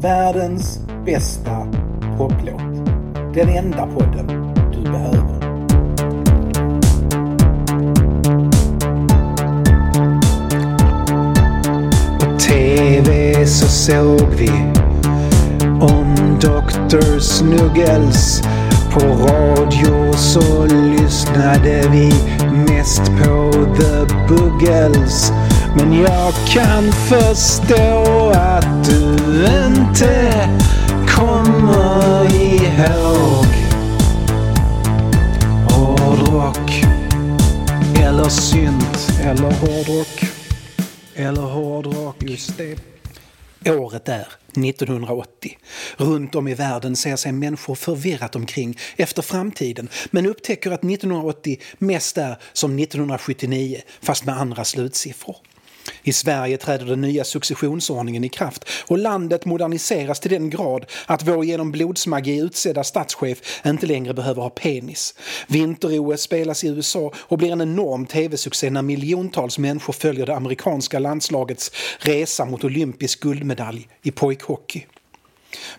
Världens bästa poplåt. Den enda podden du behöver. På TV så såg vi om Dr. Snuggles. På radio så lyssnade vi mest på The Buggles. Men jag kan förstå du inte kommer ihåg hårdrock eller synt eller hårdrock eller hårdrock. Just det. Året är 1980. Runt om i världen ser sig människor förvirrat omkring efter framtiden men upptäcker att 1980 mest är som 1979 fast med andra slutsiffror. I Sverige träder den nya successionsordningen i kraft och landet moderniseras till den grad att vår genom blodsmagi utsedda statschef inte längre behöver ha penis. Vinter-OS spelas i USA och blir en enorm tv-succé när miljontals människor följer det amerikanska landslagets resa mot olympisk guldmedalj i pojkhockey.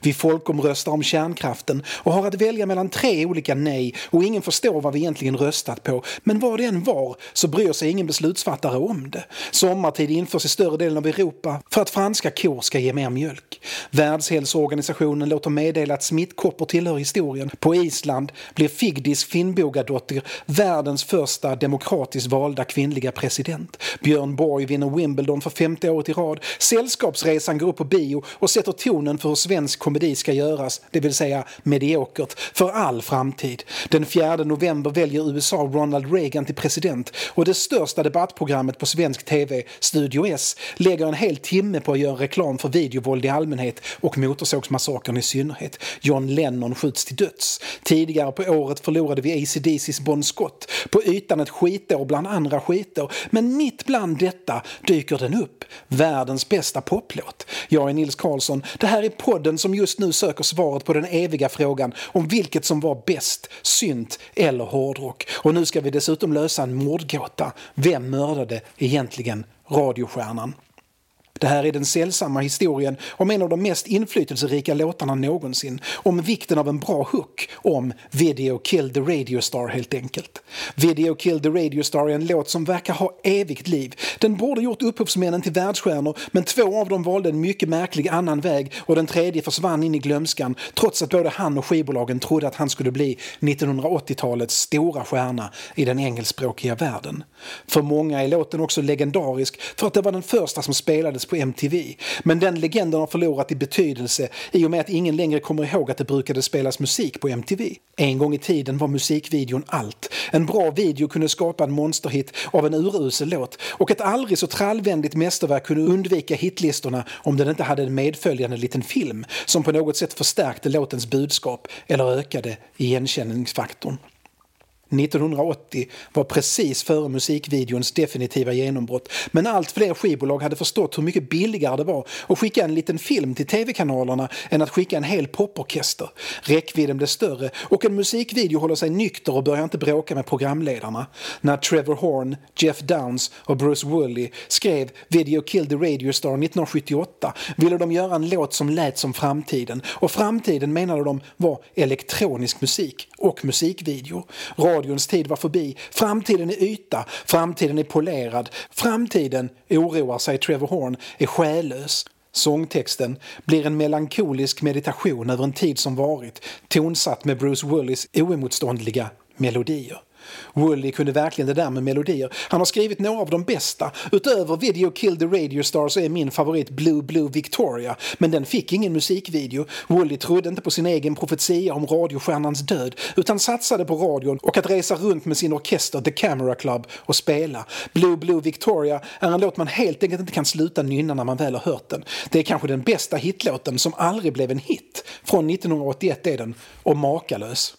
Vi folkomröstar om kärnkraften och har att välja mellan tre olika nej och ingen förstår vad vi egentligen röstat på. Men vad det än var så bryr sig ingen beslutsfattare om det. Sommartid införs i större delen av Europa för att franska kor ska ge mer mjölk. Världshälsoorganisationen låter meddela att smittkoppor tillhör historien. På Island blir Figdis Finnbogadottir världens första demokratiskt valda kvinnliga president. Björn Borg vinner Wimbledon för femte året i rad. Sällskapsresan går upp på bio och sätter tonen för hur svensk komedi ska göras, det vill säga mediokert, för all framtid. Den 4 november väljer USA Ronald Reagan till president och det största debattprogrammet på svensk TV, Studio S, lägger en hel timme på att göra reklam för videovåld i allmänhet och Motorsågsmassakern i synnerhet. John Lennon skjuts till döds. Tidigare på året förlorade vi ACDCs Bon Scott. På ytan ett skitår bland andra skitår. Men mitt bland detta dyker den upp. Världens bästa poplåt. Jag är Nils Karlsson. Det här är podden som just nu söker svaret på den eviga frågan om vilket som var bäst, synt eller hårdrock. Och nu ska vi dessutom lösa en mordgåta. Vem mördade egentligen radiostjärnan? Det här är den sällsamma historien om en av de mest inflytelserika låtarna någonsin. Om vikten av en bra hook, om Video Kill the Radio Star helt enkelt. Video Kill the Radio Star är en låt som verkar ha evigt liv. Den borde gjort upphovsmännen till världsstjärnor men två av dem valde en mycket märklig annan väg och den tredje försvann in i glömskan trots att både han och skivbolagen trodde att han skulle bli 1980-talets stora stjärna i den engelskspråkiga världen. För många är låten också legendarisk för att det var den första som spelades på MTV. Men den legenden har förlorat i betydelse i och med att ingen längre kommer ihåg att det brukade spelas musik på MTV. En gång i tiden var musikvideon allt. En bra video kunde skapa en monsterhit av en urusel låt och ett aldrig så trallvänligt mästerverk kunde undvika hitlistorna om den inte hade en medföljande liten film som på något sätt förstärkte låtens budskap eller ökade igenkänningsfaktorn. 1980 var precis före musikvideons definitiva genombrott men allt fler skivbolag hade förstått hur mycket billigare det var att skicka en liten film till tv-kanalerna än att skicka en hel poporkester. Räckvidden blev större och en musikvideo håller sig nykter och börjar inte bråka med programledarna. När Trevor Horn, Jeff Downs och Bruce Woolley skrev Video Kill the Radio Star 1978 ville de göra en låt som lät som framtiden och framtiden menade de var elektronisk musik och musikvideo. Radions tid var förbi. Framtiden är yta, framtiden är polerad. Framtiden, oroar sig Trevor Horn, är själlös. Sångtexten blir en melankolisk meditation över en tid som varit, tonsatt med Bruce Wooleys oemotståndliga melodier. Woolley kunde verkligen det där med melodier. Han har skrivit några av de bästa. Utöver Video Kill the Radio Star så är min favorit Blue Blue Victoria. Men den fick ingen musikvideo. Woolley trodde inte på sin egen profetia om radiostjärnans död utan satsade på radion och att resa runt med sin orkester The Camera Club och spela. Blue Blue Victoria är en låt man helt enkelt inte kan sluta nynna när man väl har hört den. Det är kanske den bästa hitlåten som aldrig blev en hit. Från 1981 är den, och makalös.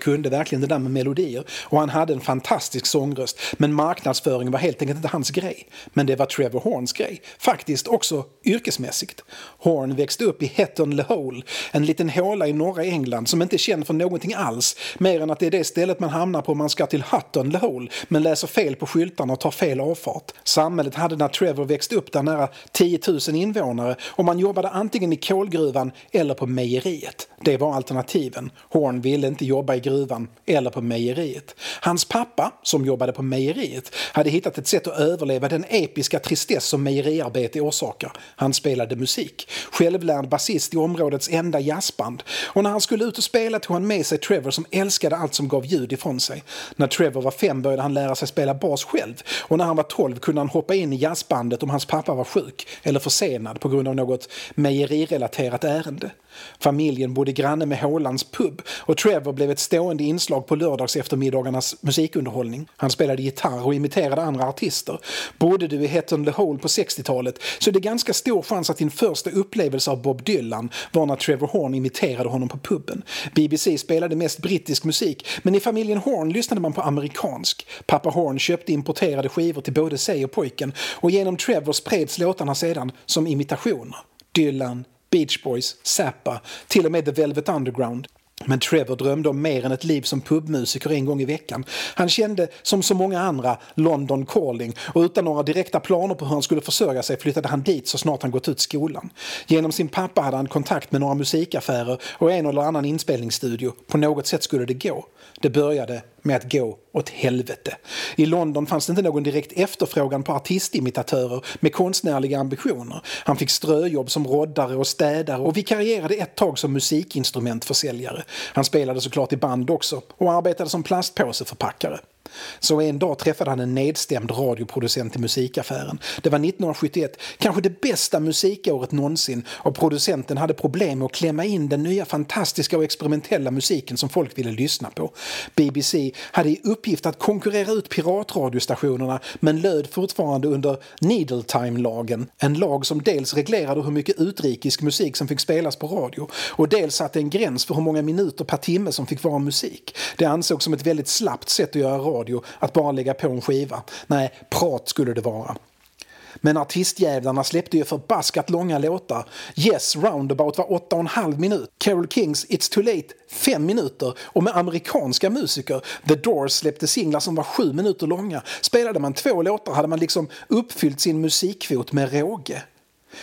Kunde verkligen det där med melodier och han hade en fantastisk sångröst men marknadsföringen var helt enkelt inte hans grej. Men det var Trevor Horns grej, faktiskt också yrkesmässigt. Horn växte upp i Hetton Le Hole, en liten håla i norra England som inte är känd för någonting alls mer än att det är det stället man hamnar på om man ska till Hutton Le Hole men läser fel på skyltarna och tar fel avfart. Samhället hade när Trevor växte upp där nära 10 000 invånare och man jobbade antingen i kolgruvan eller på mejeriet. Det var alternativen. Horn ville inte jobba i gruvan eller på mejeriet. Hans pappa, som jobbade på mejeriet, hade hittat ett sätt att överleva den episka tristess som mejeriarbete orsakar. Han spelade musik. Självlärd basist i områdets enda jazzband. Och när han skulle ut och spela tog han med sig Trevor som älskade allt som gav ljud ifrån sig. När Trevor var fem började han lära sig spela bas själv och när han var tolv kunde han hoppa in i jazzbandet om hans pappa var sjuk eller försenad på grund av något mejerirelaterat ärende. Familjen bodde granne med Hålands pub och Trevor blev ett stående inslag på lördags eftermiddagarnas musikunderhållning. Han spelade gitarr och imiterade andra artister. Bodde du i Hetton Le Hole på 60-talet så är det ganska stor chans att din första upplevelse av Bob Dylan var när Trevor Horn imiterade honom på puben. BBC spelade mest brittisk musik men i familjen Horn lyssnade man på amerikansk. Pappa Horn köpte importerade skivor till både sig och pojken och genom Trevor spreds låtarna sedan som imitationer. Dylan, Beach Boys, Zappa, till och med The Velvet Underground. Men Trevor drömde om mer än ett liv som pubmusiker en gång i veckan. Han kände, som så många andra, London calling och utan några direkta planer på hur han skulle försörja sig flyttade han dit så snart han gått ut skolan. Genom sin pappa hade han kontakt med några musikaffärer och en eller annan inspelningsstudio. På något sätt skulle det gå. Det började med att gå åt helvete. I London fanns det inte någon direkt efterfrågan på artistimitatörer med konstnärliga ambitioner. Han fick ströjobb som roddare och städare och vikarierade ett tag som musikinstrumentförsäljare. Han spelade såklart i band också och arbetade som plastpåseförpackare. Så en dag träffade han en nedstämd radioproducent i musikaffären. Det var 1971, kanske det bästa musikåret någonsin och producenten hade problem med att klämma in den nya fantastiska och experimentella musiken som folk ville lyssna på. BBC hade i uppgift att konkurrera ut piratradiostationerna men löd fortfarande under Needle Time-lagen. En lag som dels reglerade hur mycket utrikisk musik som fick spelas på radio och dels satte en gräns för hur många minuter per timme som fick vara musik. Det ansågs som ett väldigt slappt sätt att göra radio att bara lägga på en skiva. Nej, prat skulle det vara. Men artistjävlarna släppte ju förbaskat långa låtar. Yes, Roundabout var 8,5 minut. Carol Kings It's Too Late 5 minuter. Och med amerikanska musiker, The Doors släppte singlar som var 7 minuter långa. Spelade man två låtar hade man liksom uppfyllt sin musikkvot med råge.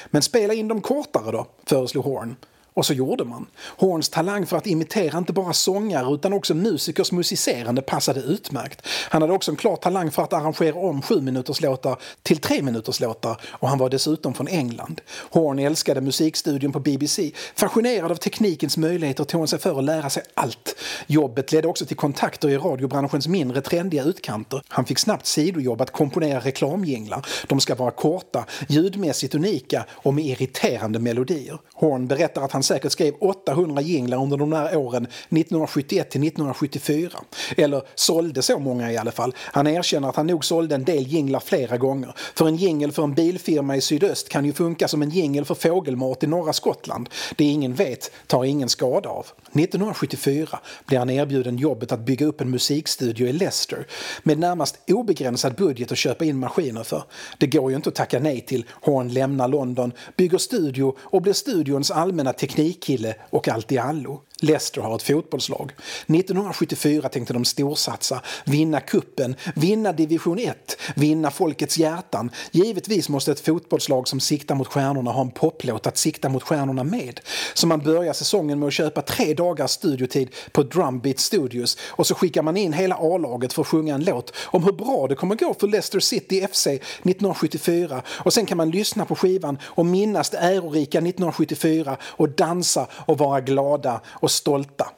Men spela in dem kortare då, föreslog Horn. Och så gjorde man. Horns talang för att imitera inte bara sångare utan också musikers musicerande passade utmärkt. Han hade också en klar talang för att arrangera om sju minuters låtar till tre minuters låtar och han var dessutom från England. Horn älskade musikstudion på BBC. Fascinerad av teknikens möjligheter tog han sig för att lära sig allt. Jobbet ledde också till kontakter i radiobranschens mindre trendiga utkanter. Han fick snabbt sidojobb att komponera reklamjinglar. De ska vara korta, ljudmässigt unika och med irriterande melodier. Horn berättar att han säkert skrev 800 jinglar under de här åren 1971 till 1974. Eller sålde så många i alla fall. Han erkänner att han nog sålde en del jinglar flera gånger. För en jingel för en bilfirma i sydöst kan ju funka som en jingel för fågelmat i norra Skottland. Det ingen vet tar ingen skada av. 1974 blir han erbjuden jobbet att bygga upp en musikstudio i Leicester med närmast obegränsad budget att köpa in maskiner för. Det går ju inte att tacka nej till. Horn lämnar London, bygger studio och blir studions allmänna teknikkille och allt i allo. Leicester har ett fotbollslag. 1974 tänkte de storsatsa, vinna kuppen, vinna division 1, vinna folkets hjärtan. Givetvis måste ett fotbollslag som siktar mot stjärnorna ha en poplåt att sikta mot stjärnorna med. Så man börjar säsongen med att köpa tre dagars studiotid på Drumbeat Studios och så skickar man in hela A-laget för att sjunga en låt om hur bra det kommer gå för Leicester City FC 1974 och sen kan man lyssna på skivan och minnas det ärorika 1974 och dansa och vara glada och och stolta.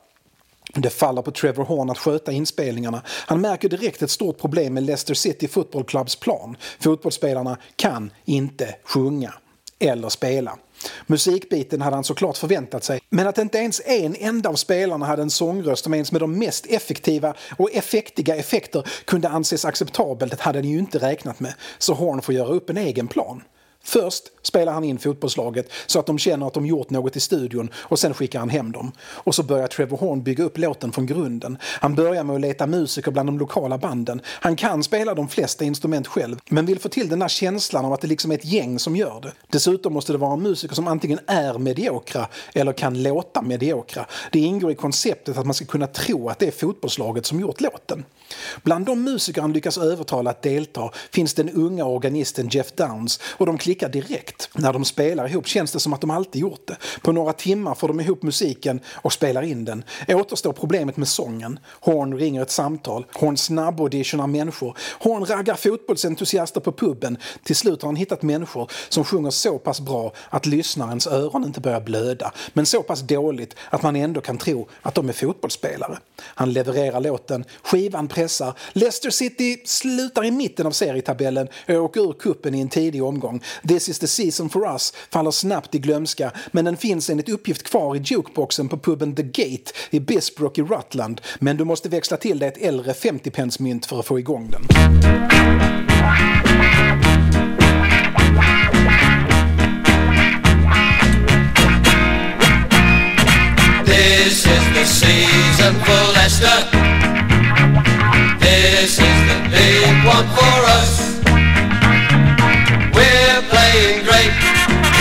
Det faller på Trevor Horn att sköta inspelningarna. Han märker direkt ett stort problem med Leicester City Football Clubs plan. Fotbollsspelarna kan inte sjunga eller spela. Musikbiten hade han såklart förväntat sig, men att inte ens en enda av spelarna hade en sångröst som ens med de mest effektiva och effektiga effekter kunde anses acceptabelt hade han ju inte räknat med. Så Horn får göra upp en egen plan. Först spelar han in fotbollslaget så att de känner att de gjort något i studion och sen skickar han hem dem. Och så börjar Trevor Horn bygga upp låten från grunden. Han börjar med att leta musiker bland de lokala banden. Han kan spela de flesta instrument själv, men vill få till den där känslan av att det liksom är ett gäng som gör det. Dessutom måste det vara musiker som antingen är mediokra eller kan låta mediokra. Det ingår i konceptet att man ska kunna tro att det är fotbollslaget som gjort låten. Bland de musiker han lyckas övertala att delta finns den unga organisten Jeff Downs och de klickar direkt. När de spelar ihop känns det som att de alltid gjort det. På några timmar får de ihop musiken och spelar in den. Återstår problemet med sången. Horn ringer ett samtal. Horn snabbauditionar människor. Horn raggar fotbollsentusiaster på puben. Till slut har han hittat människor som sjunger så pass bra att lyssnarens öron inte börjar blöda. Men så pass dåligt att man ändå kan tro att de är fotbollsspelare. Han levererar låten, skivan pressar. Leicester City slutar i mitten av serietabellen och åker ur kuppen i en tidig omgång. This is the season for us faller snabbt i glömska men den finns enligt uppgift kvar i jukeboxen på puben The Gate i Bisbrook i Rutland. Men du måste växla till dig ett äldre 50-pensmynt för att få igång den. This is the season for Leicester. This is the big one for us. We're playing great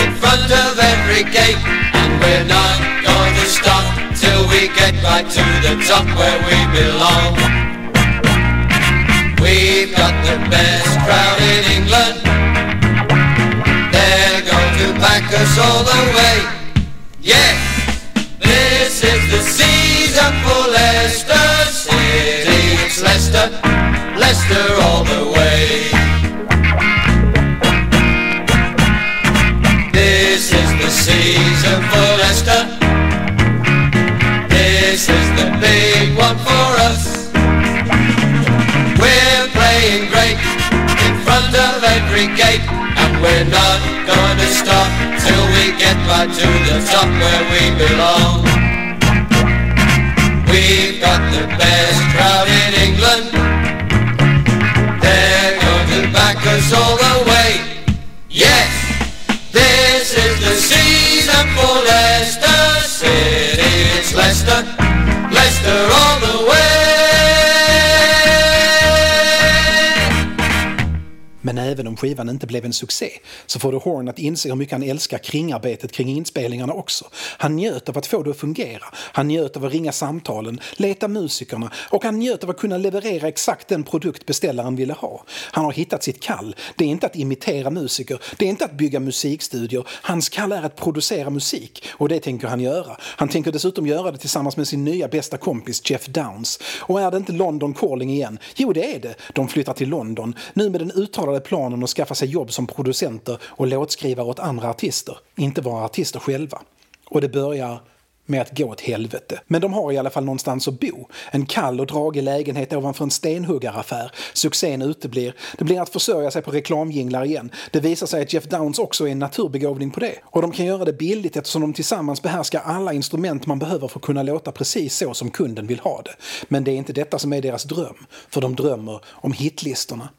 in front of every gate, and we're not going to stop till we get right to the top where we belong. We've got the best crowd in England. They're going to back us all the way. Yeah! This is the season for Leicester City. Leicester, Leicester all the way. This is the season for Leicester. This is the big one for us. We're playing great in front of every gate, and we're not to stop till we get right to the top where we belong. We've got the best crowd in England. years old även om skivan inte blev en succé så får du Horn att inse hur mycket han älskar kringarbetet kring inspelningarna också. Han njöt av att få det att fungera. Han njöt av att ringa samtalen, leta musikerna och han njöt av att kunna leverera exakt den produkt beställaren ville ha. Han har hittat sitt kall. Det är inte att imitera musiker, det är inte att bygga musikstudior. Hans kall är att producera musik och det tänker han göra. Han tänker dessutom göra det tillsammans med sin nya bästa kompis Jeff Downs. Och är det inte London calling igen? Jo, det är det. De flyttar till London, nu med den uttalade planen att skaffa sig jobb som producenter och låtskrivare åt andra artister, inte vara artister själva. Och det börjar med att gå åt helvete. Men de har i alla fall någonstans att bo. En kall och dragig lägenhet ovanför en stenhuggaraffär. Succén uteblir. Det blir att försörja sig på reklamjinglar igen. Det visar sig att Jeff Downs också är en naturbegåvning på det. Och de kan göra det billigt eftersom de tillsammans behärskar alla instrument man behöver för att kunna låta precis så som kunden vill ha det. Men det är inte detta som är deras dröm. För de drömmer om hitlistorna.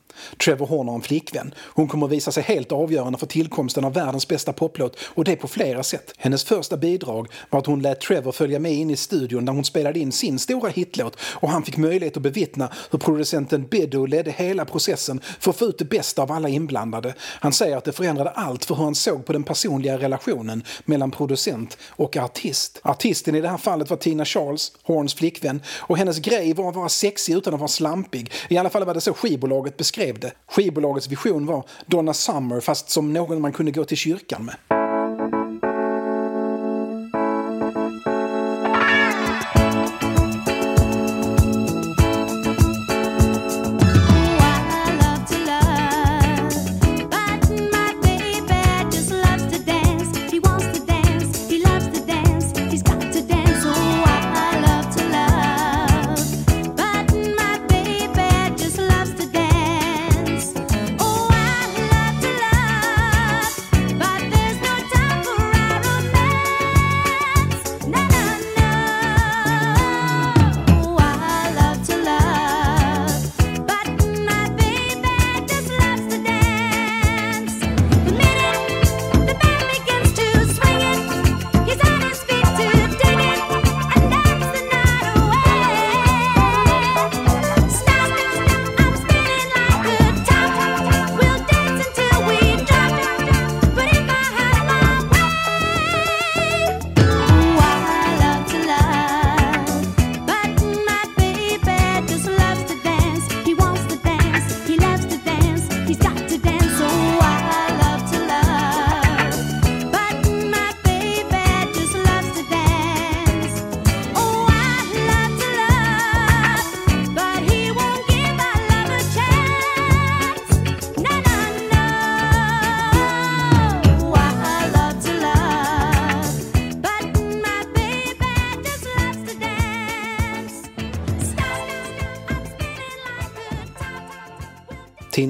Trevor Horn har en flickvän. Hon kommer att visa sig helt avgörande för tillkomsten av världens bästa poplåt och det på flera sätt. Hennes första bidrag var att hon lät Trevor följa med in i studion där hon spelade in sin stora hitlåt och han fick möjlighet att bevittna hur producenten Bedo ledde hela processen för att få ut det bästa av alla inblandade. Han säger att det förändrade allt för hur han såg på den personliga relationen mellan producent och artist. Artisten i det här fallet var Tina Charles, Horns flickvän, och hennes grej var att vara sexig utan att vara slampig. I alla fall var det så skivbolaget beskrev det. Skivbolagets vision var Donna Summer fast som någon man kunde gå till kyrkan med.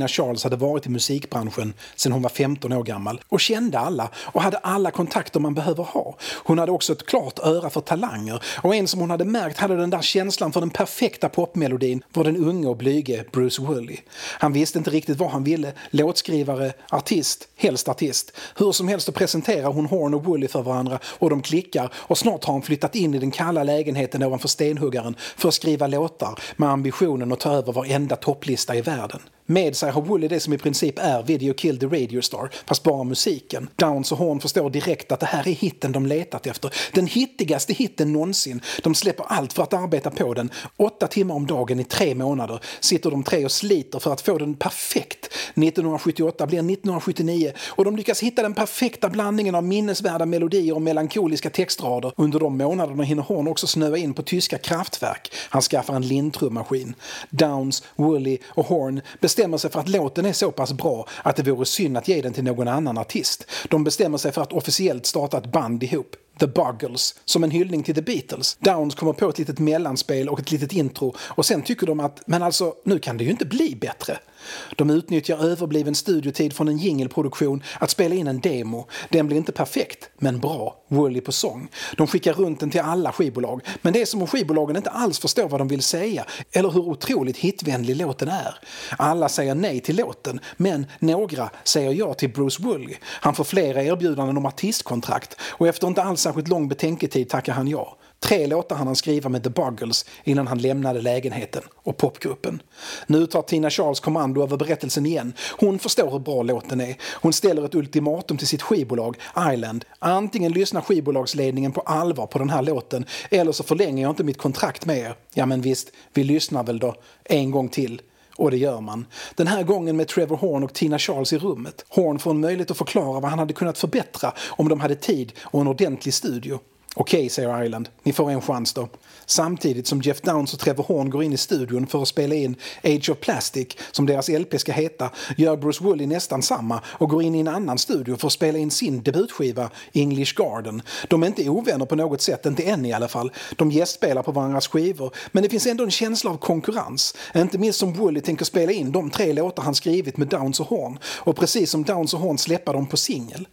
Tina Charles hade varit i musikbranschen sedan hon var 15 år gammal och kände alla och hade alla kontakter man behöver ha. Hon hade också ett klart öra för talanger och en som hon hade märkt hade den där känslan för den perfekta popmelodin var den unge och blyge Bruce Woolley. Han visste inte riktigt vad han ville, låtskrivare, artist, helst artist. Hur som helst så presenterar hon Horn och Woolley för varandra och de klickar och snart har hon flyttat in i den kalla lägenheten ovanför stenhuggaren för att skriva låtar med ambitionen att ta över varenda topplista i världen. Med sig har Woolley det som i princip är Video Kill the Radio Star, fast bara musiken. Downs och Horn förstår direkt att det här är hitten de letat efter. Den hittigaste hitten någonsin. De släpper allt för att arbeta på den. Åtta timmar om dagen i tre månader sitter de tre och sliter för att få den perfekt. 1978 blir 1979 och de lyckas hitta den perfekta blandningen av minnesvärda melodier och melankoliska textrader. Under de månaderna hinner Horn också snöa in på tyska kraftverk. Han skaffar en lindtrummaskin. Downs, Woolley och Horn bestämmer bestämmer sig för att låten är så pass bra att det vore synd att ge den till någon annan artist. De bestämmer sig för att officiellt starta ett band ihop. The Buggles, som en hyllning till The Beatles. Downs kommer på ett litet mellanspel och ett litet intro och sen tycker de att, men alltså, nu kan det ju inte bli bättre. De utnyttjar överbliven studiotid från en jingelproduktion att spela in en demo. Den blir inte perfekt, men bra. Woolley på sång. De skickar runt den till alla skivbolag, men det är som om skivbolagen inte alls förstår vad de vill säga eller hur otroligt hitvänlig låten är. Alla säger nej till låten, men några säger ja till Bruce Woolley. Han får flera erbjudanden om artistkontrakt och efter inte alls särskilt lång betänketid tackar han ja. Tre låtar hann han skriva med The Buggles innan han lämnade lägenheten och popgruppen. Nu tar Tina Charles kommando över berättelsen igen. Hon förstår hur bra låten är. Hon ställer ett ultimatum till sitt skivbolag, Island. Antingen lyssnar skivbolagsledningen på allvar på den här låten eller så förlänger jag inte mitt kontrakt med er. Ja men visst, vi lyssnar väl då. En gång till. Och det gör man. Den här gången med Trevor Horn och Tina Charles i rummet. Horn får en möjlighet att förklara vad han hade kunnat förbättra om de hade tid och en ordentlig studio. Okej, säger Island. Ni får en chans då. Samtidigt som Jeff Downs och Trevor Horn går in i studion för att spela in Age of Plastic, som deras LP ska heta, gör Bruce Woolley nästan samma och går in i en annan studio för att spela in sin debutskiva English Garden. De är inte ovänner på något sätt, inte än i alla fall. De gästspelar på varandras skivor, men det finns ändå en känsla av konkurrens. Inte minst som Woolley tänker spela in de tre låtar han skrivit med Downs och Horn och precis som Downs och Horn släppa dem på singel.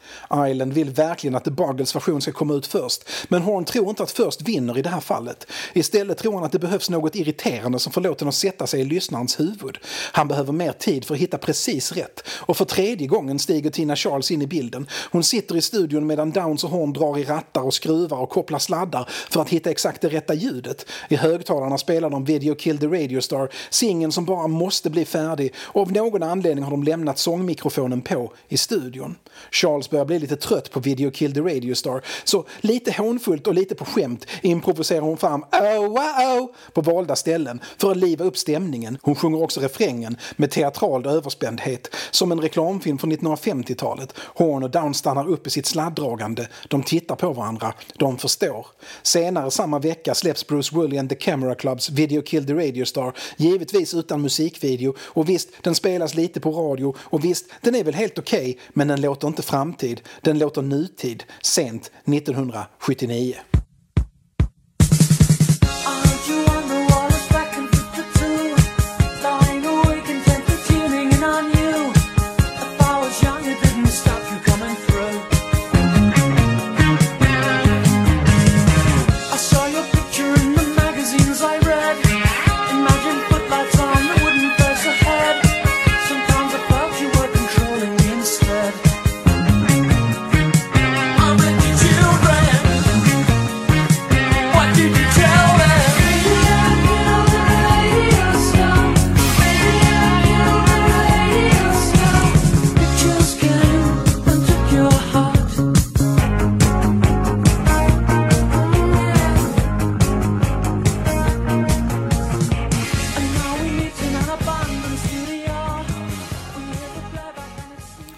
Island vill verkligen att The Buggles version ska komma ut först, men Horn tror inte att först vinner i det här fallet. Istället tror han att det behövs något irriterande som får låten att sätta sig i lyssnarens huvud. Han behöver mer tid för att hitta precis rätt. Och för tredje gången stiger Tina Charles in i bilden. Hon sitter i studion medan Downs och Horn drar i rattar och skruvar och kopplar sladdar för att hitta exakt det rätta ljudet. I högtalarna spelar de Video Kill the Radio Star, singeln som bara måste bli färdig och av någon anledning har de lämnat sångmikrofonen på i studion. Charles börjar bli lite trött på Video Kill the Radio Star så lite hånfullt och lite på skämt improviserar hon fram oh, wow, på valda ställen för att liva upp stämningen. Hon sjunger också refrängen med teatral överspändhet som en reklamfilm från 1950-talet. Horn och Down stannar upp i sitt sladddragande. De tittar på varandra. De förstår. Senare samma vecka släpps Bruce Woolley and the Camera Clubs Video Kill the Radio Star, givetvis utan musikvideo. Och visst, den spelas lite på radio och visst, den är väl helt okej, men den låter inte framtid. Den låter nutid, sent 1979.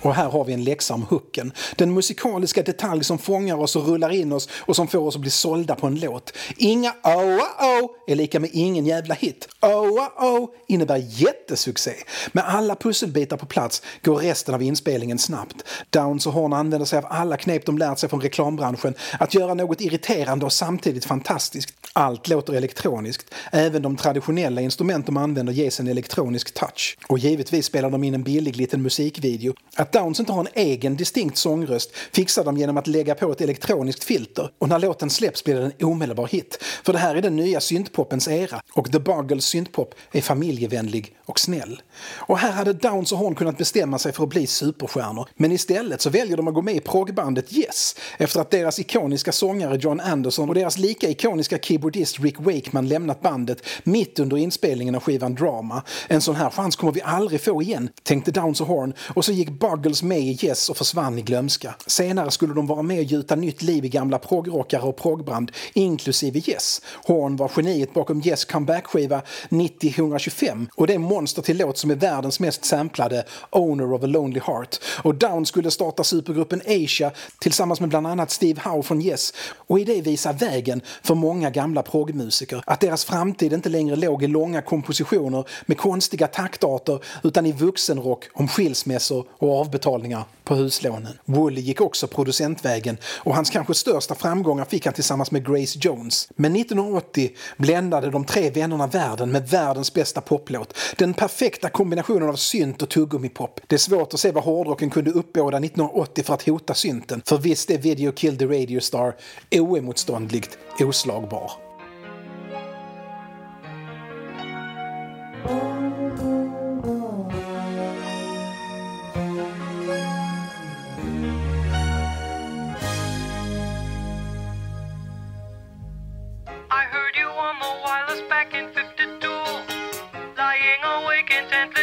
Och här har vi en läxa om hooken. Den musikaliska detalj som fångar oss och rullar in oss och som får oss att bli sålda på en låt. Inga oh oh, oh är lika med ingen jävla hit. Oh, oh oh innebär jättesuccé. Med alla pusselbitar på plats går resten av inspelningen snabbt. Downs och Horn använder sig av alla knep de lärt sig från reklambranschen att göra något irriterande och samtidigt fantastiskt. Allt låter elektroniskt. Även de traditionella instrument de använder ges en elektronisk touch. Och givetvis spelar de in en billig liten musikvideo. Att Downs inte har en egen distinkt sångröst fixar de genom att lägga på ett elektroniskt filter. Och när låten släpps blir det en omedelbar hit. För det här är den nya syntpopens era. Och The Buggles syntpop är familjevänlig och snäll. Och här hade Downs och Horn kunnat bestämma sig för att bli superstjärnor. Men istället så väljer de att gå med i proggbandet Yes efter att deras ikoniska sångare John Anderson och deras lika ikoniska keyboardist Rick Wakeman lämnat bandet mitt under inspelningen av skivan Drama. En sån här chans kommer vi aldrig få igen, tänkte Downs och Horn och så gick Buggles med i Yes och försvann i glömska. Senare skulle de vara med och gjuta nytt liv i gamla proggrockare och proggband, inklusive Yes. Horn var geniet bakom Yes comeback-skiva 90-125 och det monster till låt som är världens mest samplade Owner of a Lonely Heart. Och Down skulle starta supergruppen Asia tillsammans med bland annat Steve Howe från Yes och i det visa vägen för många gamla proggmusiker. Att deras framtid inte längre låg i långa kompositioner med konstiga taktarter utan i vuxenrock om skilsmässor och avbetalningar på huslånen. Woolley gick också producentvägen och hans kanske största framgångar fick han tillsammans med Grace Jones. Men 1980 bländade de tre vännerna världen med världens bästa poplåt. Den perfekta kombinationen av synt och tuggummipop. Det är svårt att se vad hårdrocken kunde uppbåda 1980 för att hota synten. För visst är Video Kill the Radio Star oemotståndligt oslagbar.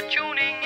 tuning in.